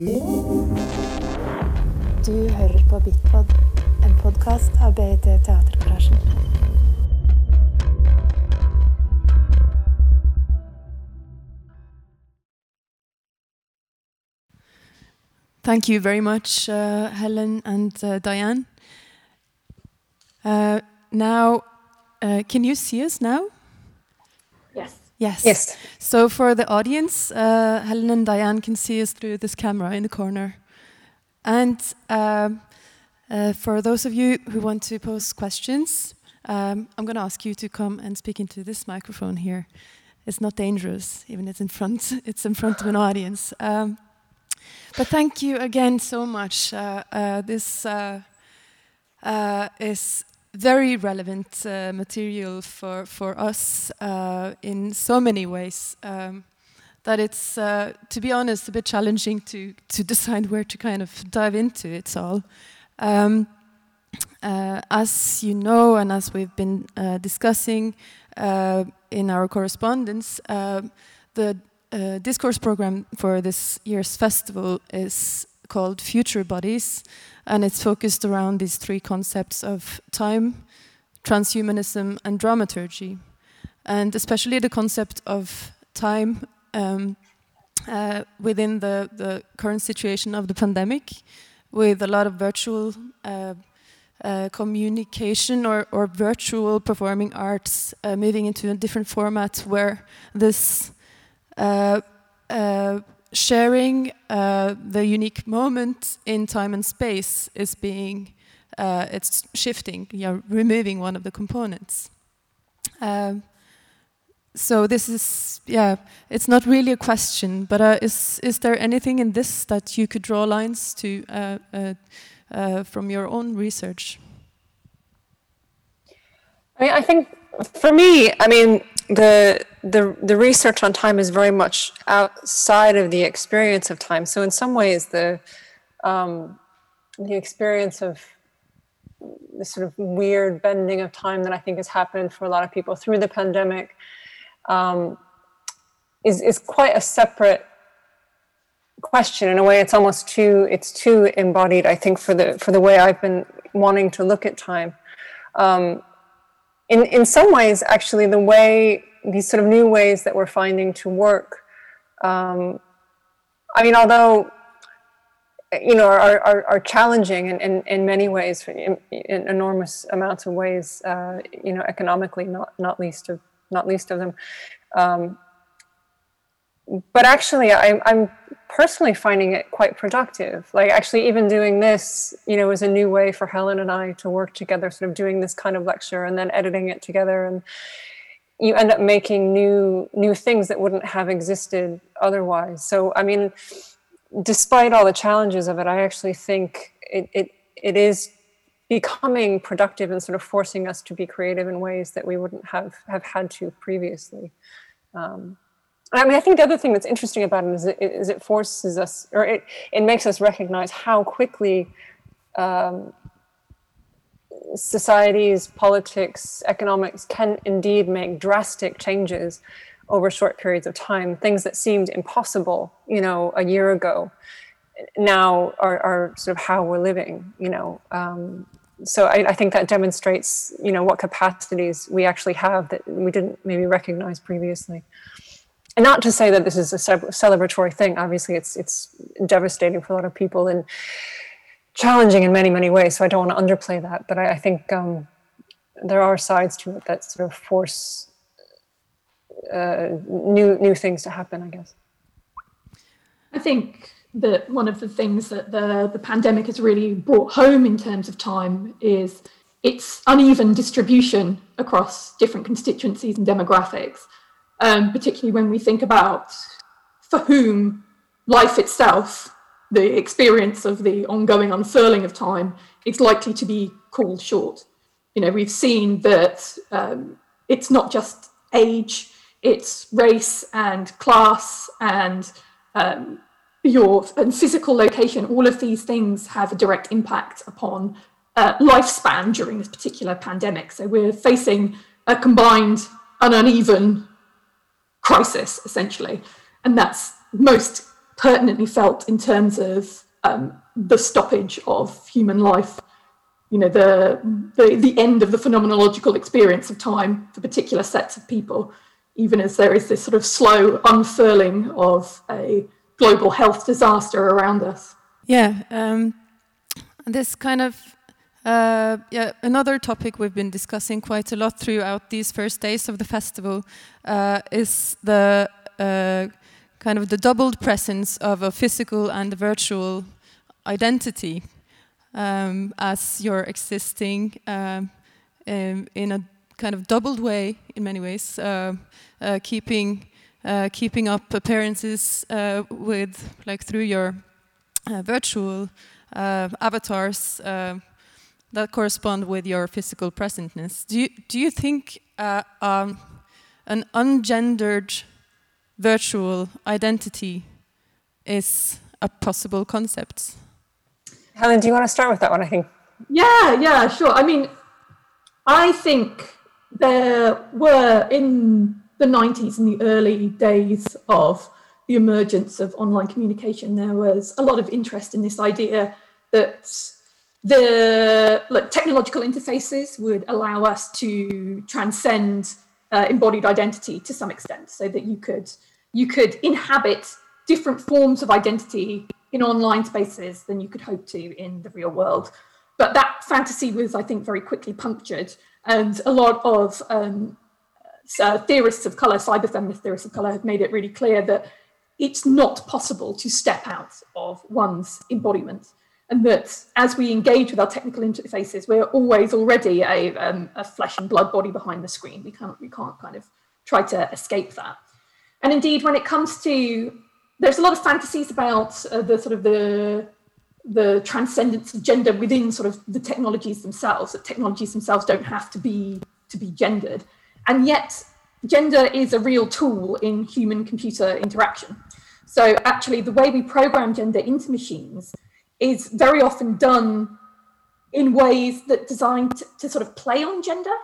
Du hører på Bitpod, en podkast av BIT Teatergarasjen. Thank you very much, uh, Helen and uh, Diann. Uh, now, uh, can you see us now? Yes. Yes. So for the audience, uh, Helen and Diann can see us through this camera in the corner. And um, uh, for those of you who want to pose questions, um, I'm going to ask you to come and speak into this microphone here. It's not dangerous, even it's in front. It's in front of an audience. Um, but thank you again so much. Uh, uh, this uh, uh, is very relevant uh, material for, for us uh, in so many ways um, that it's, uh, to be honest, a bit challenging to, to decide where to kind of dive into it all. Um, uh, as you know, and as we've been uh, discussing uh, in our correspondence, the discourse program for this year's festival is called Future Bodies, and it's focused around these three concepts of time, transhumanism, and dramaturgy, and especially the concept of time um, uh, within the, the current situation of the pandemic, with a lot of virtual uh, uh, communication or, or virtual performing arts uh, moving into a different format where this uh, uh, sharing uh, the unique moment in time and space is being uh, it's shifting. You're removing one of the components. Um, so this is yeah it's not really a question but uh, is is there anything in this that you could draw lines to uh, uh, uh, from your own research? I mean, I think for me, I mean, the the the research on time is very much outside of the experience of time. So in some ways, the um, the experience of this sort of weird bending of time that I think has happened for a lot of people through the pandemic um, is is quite a separate question. In a way, it's almost too it's too embodied. I think for the for the way I've been wanting to look at time. Um, in in some ways, actually, the way these sort of new ways that we're finding to work. Um, I mean, although you know are are, are challenging in, in, in many ways, in, in enormous amounts of ways. Uh, you know, economically, not not least of not least of them. Um, but actually, I, I'm personally finding it quite productive. Like, actually, even doing this, you know, is a new way for Helen and I to work together, sort of doing this kind of lecture and then editing it together. And you end up making new new things that wouldn't have existed otherwise. So, I mean, despite all the challenges of it, I actually think it it, it is becoming productive and sort of forcing us to be creative in ways that we wouldn't have have had to previously. Um, I mean, I think the other thing that's interesting about it is it, is it forces us, or it, it makes us recognize how quickly um, societies, politics, economics can indeed make drastic changes over short periods of time. Things that seemed impossible, you know, a year ago, now are, are sort of how we're living, you know. Um, so I, I think that demonstrates, you know, what capacities we actually have that we didn't maybe recognize previously and not to say that this is a celebratory thing. Obviously, it's it's devastating for a lot of people and challenging in many many ways. So I don't want to underplay that, but I, I think um, there are sides to it that sort of force uh, new new things to happen. I guess. I think that one of the things that the the pandemic has really brought home in terms of time is its uneven distribution across different constituencies and demographics um, particularly when we think about for whom life itself, the experience of the ongoing unfurling of time, is likely to be called short. You know, we've seen that um, it's not just age, it's race and class and um, your and physical location. All of these things have a direct impact upon uh, lifespan during this particular pandemic. So we're facing a combined and uneven crisis, essentially. And that's most pertinently felt in terms of um, the stoppage of human life, you know, the, the, the end of the phenomenological experience of time for particular sets of people, even as there is this sort of slow unfurling of a global health disaster around us. Yeah, um, this kind of uh, yeah, another topic we've been discussing quite a lot throughout these first days of the festival uh, is the uh, kind of the doubled presence of a physical and a virtual identity um, as you're existing um, in, in, a kind of doubled way in many ways, uh, uh, keeping uh, keeping up appearances with like through your virtual avatars that correspond with your physical presentness. Do you, do you think uh, um, an ungendered virtual identity is a possible concept? Helen, do you want to start with that one? I think. Yeah, yeah, sure. I mean, I think there were in the 90s, in the early days of the emergence of online communication, there was a lot of interest in this idea that the like, technological interfaces would allow us to transcend uh, embodied identity to some extent so that you could you could inhabit different forms of identity in online spaces than you could hope to in the real world. But that fantasy was i think very quickly punctured and a lot of um, uh, theorists of color cyber feminist theorists of color have made it really clear that it's not possible to step out of one's embodiment and that as we engage with our technical interfaces, we're always already a, um, a, flesh and blood body behind the screen. We can't, we can't kind of try to escape that. And indeed, when it comes to, there's a lot of fantasies about uh, the sort of the, the transcendence of gender within sort of the technologies themselves, that technologies themselves don't have to be, to be gendered. And yet, gender is a real tool in human computer interaction. So actually, the way we program gender into machines is very often done in ways that designed to, to sort of play on gender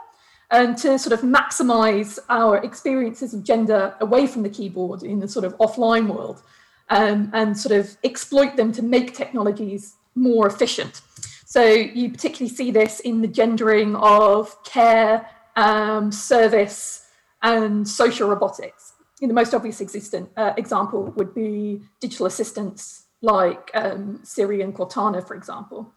and to sort of maximize our experiences of gender away from the keyboard in the sort of offline world um, and sort of exploit them to make technologies more efficient. So you particularly see this in the gendering of care, um, service, and social robotics. In the most obvious existent uh, example would be digital assistants like um, Siri and Cortana, for example.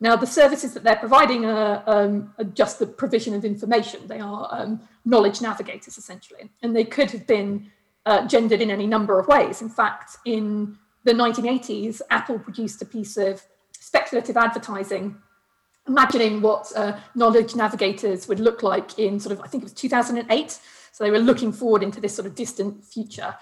Now, the services that they're providing are, um, are just the provision of information. They are um, knowledge navigators, essentially, and they could have been uh, gendered in any number of ways. In fact, in the 1980s, Apple produced a piece of speculative advertising imagining what uh, knowledge navigators would look like in sort of, I think it was 2008. So they were looking forward into this sort of distant future.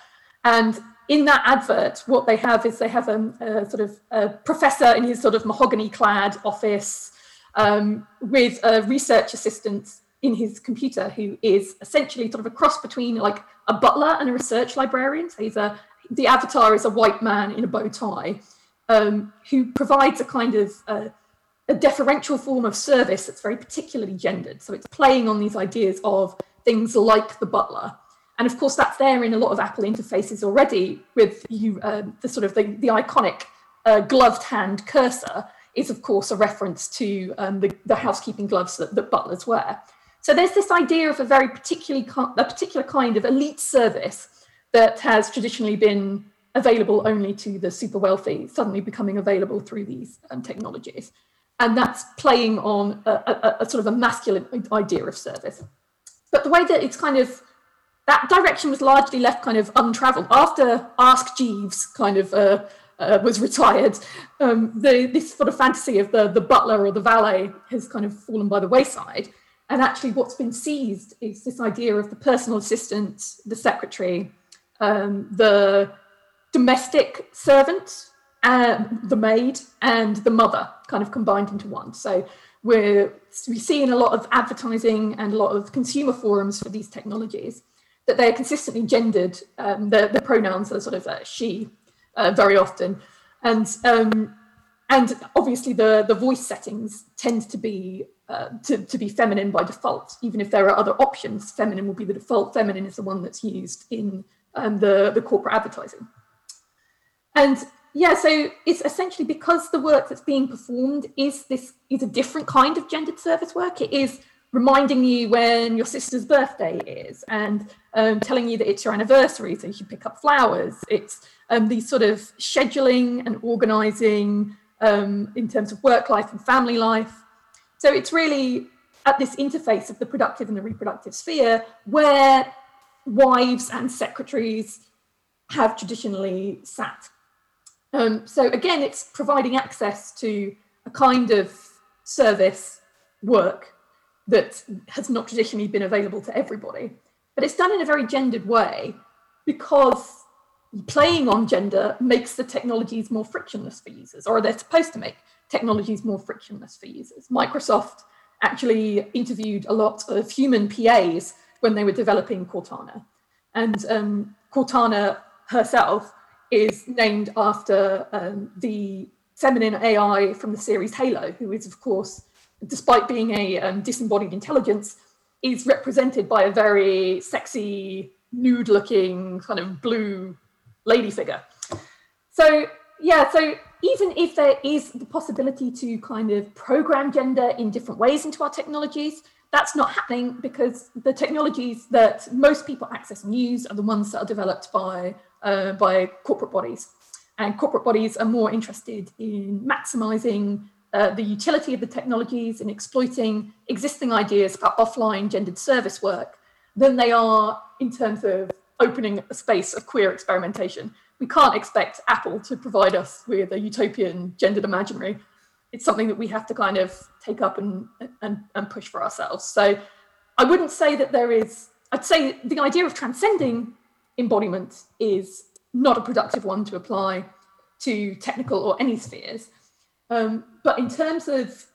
And in that advert, what they have is they have a, a sort of a professor in his sort of mahogany clad office um, with a research assistant in his computer who is essentially sort of a cross between like a butler and a research librarian. So he's a, the avatar is a white man in a bow tie um, who provides a kind of a deferential form of service that's very particularly gendered. So it's playing on these ideas of things like the butler and of course, that's there in a lot of Apple interfaces already with you, uh, the sort of the, the iconic uh, gloved hand cursor is of course a reference to um, the, the, housekeeping gloves that, that, butlers wear. So there's this idea of a very particularly a particular kind of elite service that has traditionally been available only to the super wealthy, suddenly becoming available through these um, technologies. And that's playing on a, a, a sort of a masculine idea of service. But the way that it's kind of that direction was largely left kind of untraveled after Ask Jeeves kind of uh, uh, was retired. Um, the, this sort of fantasy of the, the butler or the valet has kind of fallen by the wayside. And actually, what's been seized is this idea of the personal assistant, the secretary, um, the domestic servant, uh, the maid, and the mother kind of combined into one. So we're we see in a lot of advertising and a lot of consumer forums for these technologies that they're consistently gendered. Um, the, the pronouns are sort of uh, she uh, very often, and um, and obviously the the voice settings tend to be uh, to, to be feminine by default. Even if there are other options, feminine will be the default. Feminine is the one that's used in um, the the corporate advertising. and yeah, so it's essentially because the work that's being performed is this is a different kind of gendered service work. It is reminding you when your sister's birthday is and um, telling you that it's your anniversary, so you should pick up flowers. It's um, these sort of scheduling and organizing um, in terms of work life and family life. So it's really at this interface of the productive and the reproductive sphere where wives and secretaries have traditionally sat. Um, so again, it's providing access to a kind of service work that has not traditionally been available to everybody. But it's done in a very gendered way because playing on gender makes the technologies more frictionless for users, or they're supposed to make technologies more frictionless for users. Microsoft actually interviewed a lot of human PAs when they were developing Cortana. And um, Cortana herself is named after um, the feminine AI from the series Halo, who is, of course, despite being a um, disembodied intelligence, is represented by a very sexy, nude looking, kind of blue lady figure. So, yeah, so even if there is the possibility to kind of program gender in different ways into our technologies, that's not happening because the technologies that most people access and use are the ones that are developed by, uh, by corporate bodies. And corporate bodies are more interested in maximizing uh, the utility of the technologies in exploiting existing ideas about offline gendered service work than they are in terms of opening a space of queer experimentation. We can't expect Apple to provide us with a utopian gendered imaginary. It's something that we have to kind of take up and, and, and push for ourselves. So I wouldn't say that there is, I'd say the idea of transcending embodiment is not a productive one to apply to technical or any spheres. Um, but in terms of,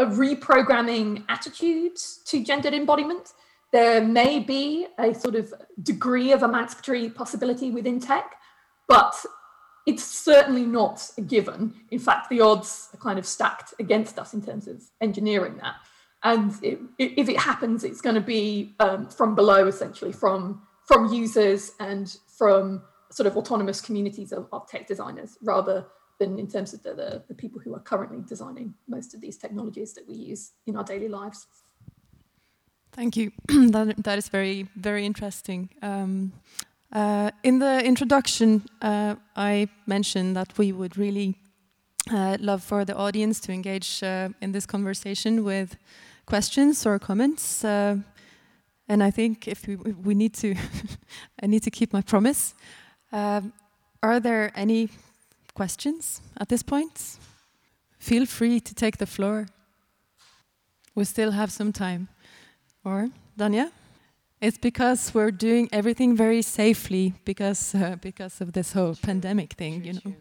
reprogramming attitudes to gendered embodiment, there may be a sort of degree of emancipatory possibility within tech, but it's certainly not a given. In fact, the odds are kind of stacked against us in terms of engineering that. And it, if it happens, it's going to be um, from below, essentially, from, from users and from sort of autonomous communities of, of tech designers, rather than in terms of the, the, the people who are currently designing most of these technologies that we use in our daily lives. Thank you. that, that is very, very interesting. Um, uh, in the introduction, uh, I mentioned that we would really uh, love for the audience to engage uh, in this conversation with questions or comments. Uh, and I think if we, we need to, I need to keep my promise. Um, are there any questions at this point? Feel free to take the floor. We still have some time. Or, Danya? It's because we're doing everything very safely because, uh, because of this whole pandemic thing, you know.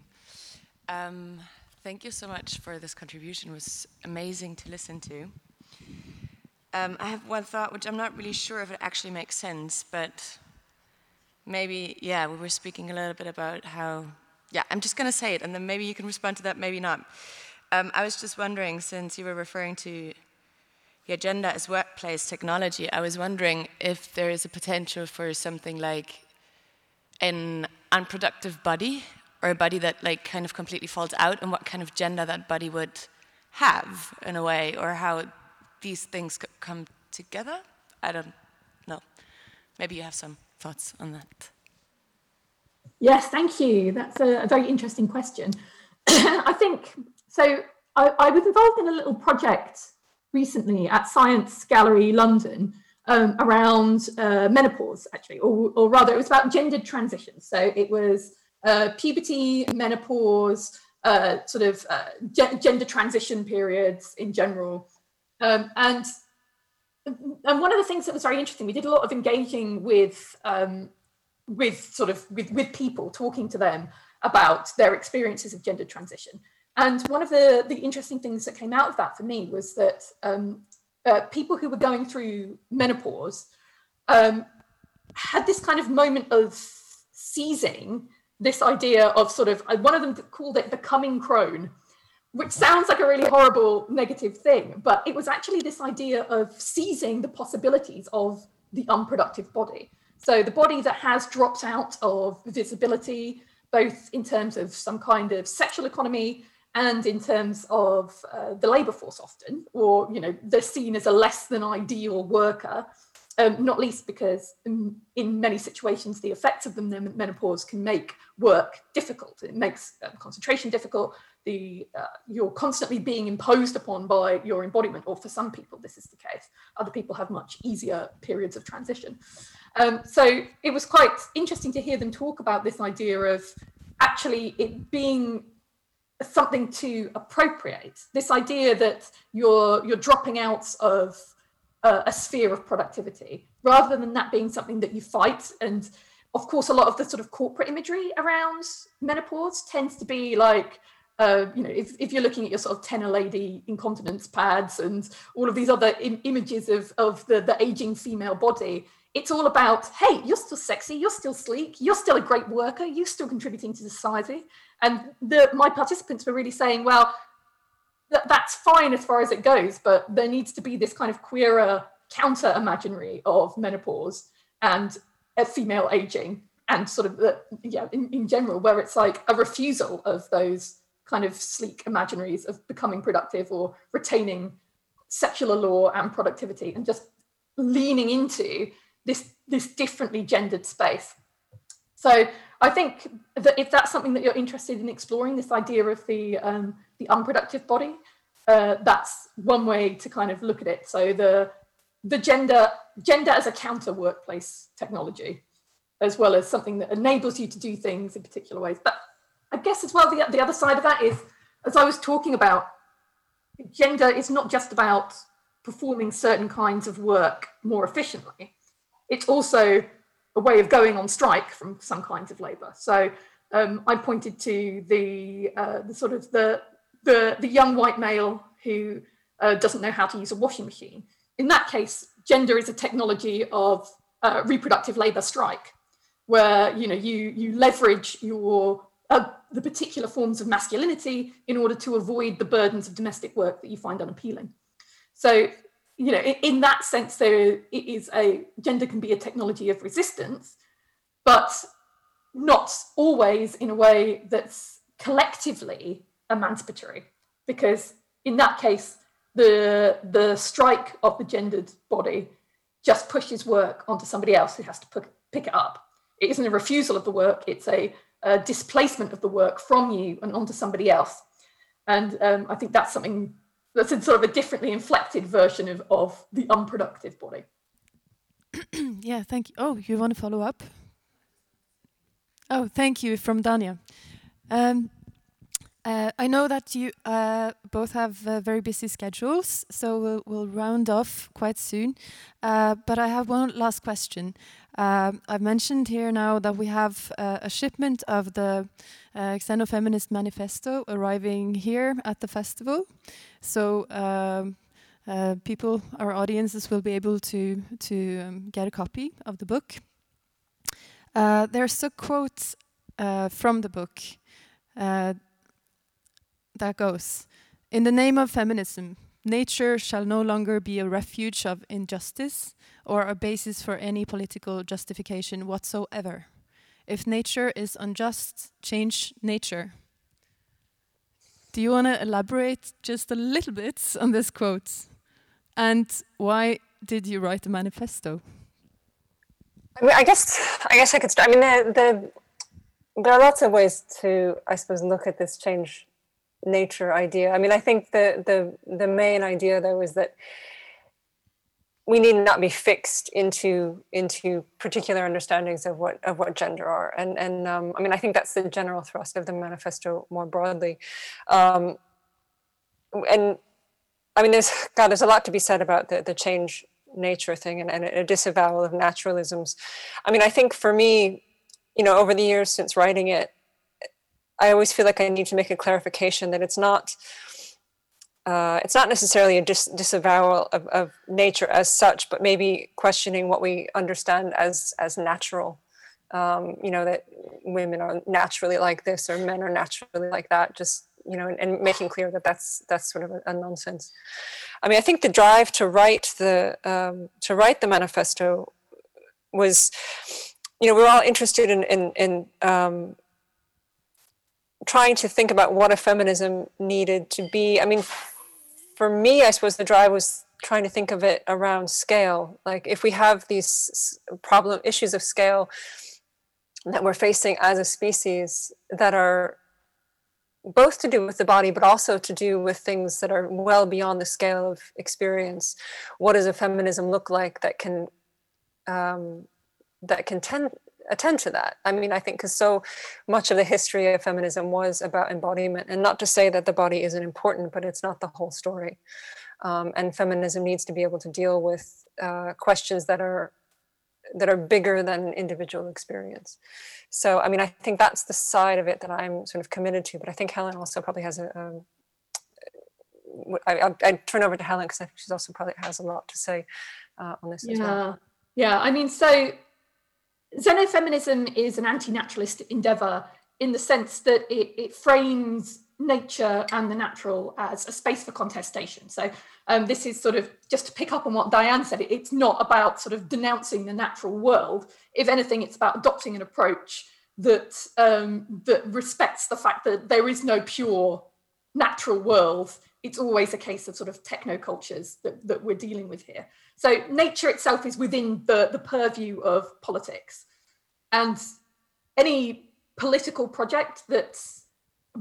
Um, thank you so much for this contribution. It was amazing to listen to. Um, I have one thought, which I'm not really sure if it actually makes sense, but maybe, yeah, we were speaking a little bit about how yeah, I'm just going to say it, and then maybe you can respond to that, maybe not. Um, I was just wondering, since you were referring to the agenda as workplace technology, I was wondering if there is a potential for something like an unproductive body, or a body that like kind of completely falls out, and what kind of gender that body would have in a way, or how these things could come together. I don't know. Maybe you have some thoughts on that. Yes, thank you. That's a, a very interesting question. I think so. I, I, was involved in a little project recently at Science Gallery London um, around uh, menopause, actually, or, or, rather, it was about gendered transitions. So it was uh, puberty, menopause, uh, sort of uh, ge- gender transition periods in general. Um, and and one of the things that was very interesting, we did a lot of engaging with um, with sort of with, with people talking to them about their experiences of gender transition. And one of the the interesting things that came out of that for me was that um, uh, people who were going through menopause um, had this kind of moment of seizing this idea of sort of one of them called it becoming crone which sounds like a really horrible negative thing but it was actually this idea of seizing the possibilities of the unproductive body so the body that has dropped out of visibility, both in terms of some kind of sexual economy and in terms of uh, the labour force often, or you know, they're seen as a less than ideal worker, um, not least because in, in, many situations the effects of the menopause can make work difficult. It makes um, concentration difficult. The uh, you're constantly being imposed upon by your embodiment, or for some people this is the case. Other people have much easier periods of transition. Um, so it was quite interesting to hear them talk about this idea of actually it being something to appropriate. This idea that you're you're dropping out of a, a, sphere of productivity rather than that being something that you fight. And of course a lot of the sort of corporate imagery around menopause tends to be like uh, you know, if, if you're looking at your sort of TENA Lady incontinence pads and all of these other Im- images of, of the, the aging female body, it's all about, hey, you're still sexy, you're still sleek, you're still a great worker, you're still contributing to society. And the, my participants were really saying, well, th- that's fine as far as it goes, but there needs to be this kind of queerer counter imaginary of menopause and uh, female aging and sort of the, yeah in, in general where it's like a refusal of those kind of sleek imaginaries of becoming productive or retaining sexual law and productivity and just leaning into this this differently gendered space so I think that if that's something that you're interested in exploring, this idea of the um, the unproductive body, uh, that's one way to kind of look at it. So the the gender gender as a counter workplace technology, as well as something that enables you to do things in particular ways. But I guess as well the the other side of that is, as I was talking about, gender is not just about performing certain kinds of work more efficiently. It's also a way of going on strike from some kinds of labour. So um, I pointed to the, uh, the sort of the, the, the young white male who uh, doesn't know how to use a washing machine. In that case, gender is a technology of uh, reproductive labour strike, where you know you you leverage your uh, the particular forms of masculinity in order to avoid the burdens of domestic work that you find unappealing. So you know, in, that sense, there it is a gender can be a technology of resistance, but not always in a way that's collectively emancipatory, because in that case, the the strike of the gendered body just pushes work onto somebody else who has to put, pick it up. It isn't a refusal of the work; it's a, a displacement of the work from you and onto somebody else. And um, I think that's something that's a sort of a differently inflected version of, of the unproductive body. yeah, thank you. Oh, you want to follow up? Oh, thank you from Dania. Um, uh, I know that you uh, both have uh, very busy schedules, so we'll, we'll round off quite soon. Uh, but I have one last question. Um, I've mentioned here now that we have uh, a shipment of the uh, Xenofeminist Manifesto arriving here at the festival. So um, people, our audiences, will be able to to um, get a copy of the book. there's a quote from the book that goes In the name of feminism, nature shall no longer be a refuge of injustice or a basis for any political justification whatsoever. If nature is unjust, change nature. Do you want to elaborate just a little bit on this quote? And why did you write the manifesto? I, mean, I guess I guess I could start. I mean, the, the there are lots of ways to, I suppose, look at this change nature idea. I mean, I think the the the main idea though is that we need not be fixed into into particular understandings of what of what gender are, and and um, I mean, I think that's the general thrust of the manifesto more broadly, um, and I mean, there's God, there's a lot to be said about the the change nature thing and, and a disavowal of naturalisms. I mean, I think for me, you know, over the years since writing it, I always feel like I need to make a clarification that it's not uh, it's not necessarily a dis- disavowal of, of nature as such, but maybe questioning what we understand as as natural. Um, you know that women are naturally like this or men are naturally like that. Just you know, and, and making clear that that's that's sort of a, a, nonsense. I mean, I think the drive to write the um, to write the manifesto was, you know, we're all interested in in, in um, trying to think about what a feminism needed to be. I mean, for me, I suppose the drive was trying to think of it around scale. Like if we have these problem issues of scale that we're facing as a species that are both to do with the body, but also to do with things that are well beyond the scale of experience. What does a feminism look like that can um, that can tend attend to that. I mean, I think because so much of the history of feminism was about embodiment, and not to say that the body isn't important, but it's not the whole story. Um, and feminism needs to be able to deal with uh, questions that are that are bigger than individual experience. So, I mean, I think that's the side of it that I'm sort of committed to. But I think Helen also probably has a. Um, I, I, I turn over to Helen because I think she's also probably has a lot to say uh, on this yeah. as well. Yeah, I mean, so xenofeminism is an anti-naturalist endeavor in the sense that it, it, frames nature and the natural as a space for contestation. So um, this is sort of just to pick up on what Diann said. It, it's not about sort of denouncing the natural world. If anything, it's about adopting an approach that um, that respects the fact that there is no pure natural world. It's always a case of sort of technocultures that, that we're dealing with here. So nature itself is within the, the purview of politics. And any political project that's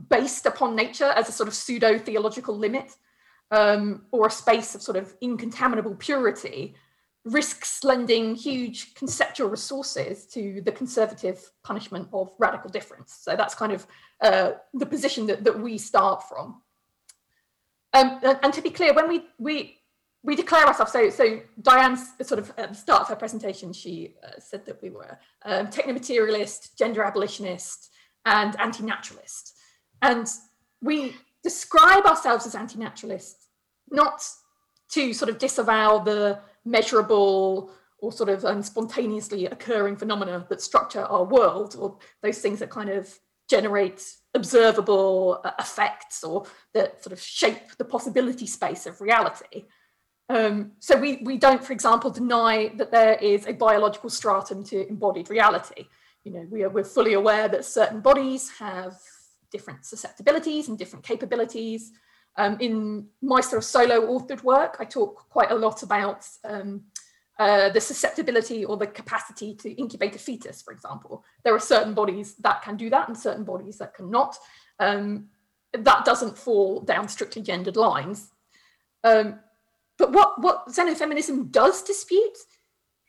based upon nature as a sort of pseudo theological limit um, or a space of sort of incontaminable purity risks lending huge conceptual resources to the conservative punishment of radical difference. So that's kind of uh, the position that, that we start from. Um, and, and, to be clear, when we, we we declare ourselves. So, so Diann's sort of at the start of her presentation, she uh, said that we were um, technomaterialist, gender abolitionist, and anti-naturalist. And we describe ourselves as anti-naturalist, not to sort of disavow the measurable or sort of um, spontaneously occurring phenomena that structure our world, or those things that kind of generate observable uh, effects or that sort of shape the possibility space of reality. Um, so we, we don't, for example, deny that there is a biological stratum to embodied reality. You know, we are, we're fully aware that certain bodies have different susceptibilities and different capabilities. Um, in my sort of solo authored work, I talk quite a lot about um, uh, the susceptibility or the capacity to incubate a fetus, for example. There are certain bodies that can do that and certain bodies that cannot. Um, that doesn't fall down strictly gendered lines. Um, but what, what xenofeminism does dispute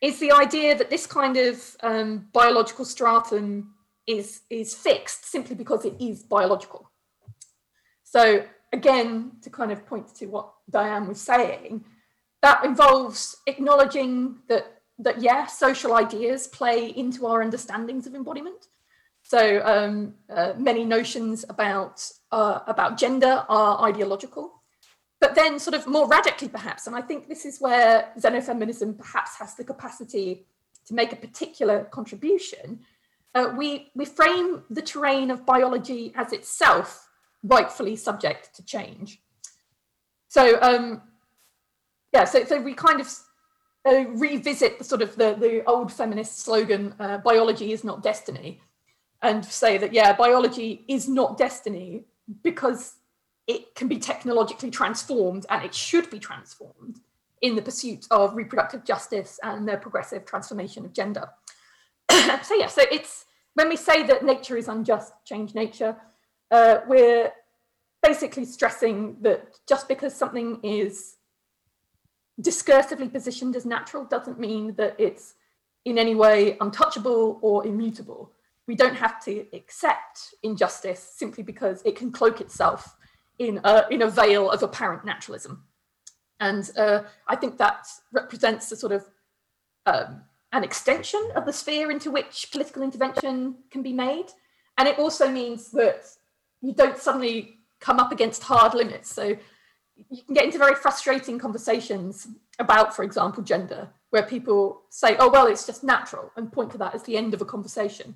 is the idea that this kind of um, biological stratum is, is fixed simply because it is biological. So, again, to kind of point to what Diann was saying, that involves acknowledging that, that yeah, social ideas play into our understandings of embodiment. So, um, uh, many notions about, uh, about gender are ideological but then sort of more radically perhaps. And i think this is where xenofeminism perhaps has the capacity to make a particular contribution. Uh, we we frame the terrain of biology as itself rightfully subject to change. So um yeah so, so we kind of uh, revisit the sort of the, the old feminist slogan uh, biology is not destiny and say that yeah biology is not destiny because it can be technologically transformed and it should be transformed in the pursuit of reproductive justice and the progressive transformation of gender. so yeah, so it's when we say that nature is unjust, change nature, uh, we're basically stressing that just because something is discursively positioned as natural doesn't mean that it's in any way untouchable or immutable. We don't have to accept injustice simply because it can cloak itself in a, in a veil of apparent naturalism. And uh, I think that represents a sort of um, an extension of the sphere into which political intervention can be made. And it also means that you don't suddenly come up against hard limits. So you can get into very frustrating conversations about, for example, gender, where people say, oh, well, it's just natural, and point to that as the end of a conversation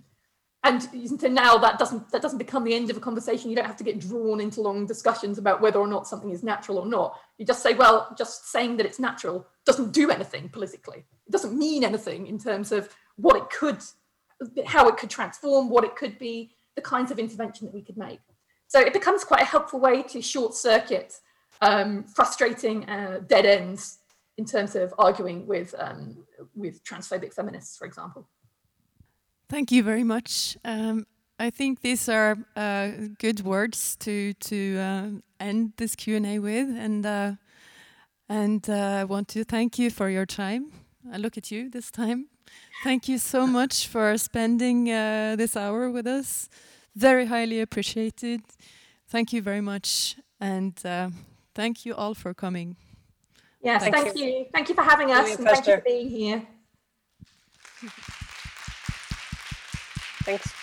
and so now that doesn't that doesn't become the end of a conversation. You don't have to get drawn into long discussions about whether or not something is natural or not. You just say well just saying that it's natural doesn't do anything politically. It doesn't mean anything in terms of what it could how it could transform what it could be the kinds of intervention that we could make. So it becomes quite a helpful way to short circuit um, frustrating uh, dead ends in terms of arguing with um, with transphobic feminists, for example. Thank you very much. Um, I think these are uh, good words to to uh, end this Q and A with, and uh, and uh, I want to thank you for your time. I look at you this time. Thank you so much for spending uh, this hour with us. Very highly appreciated. Thank you very much, and uh, thank you all for coming. Yes, thank, thank you. you. Thank you for having us, and thank you for being here. Thanks.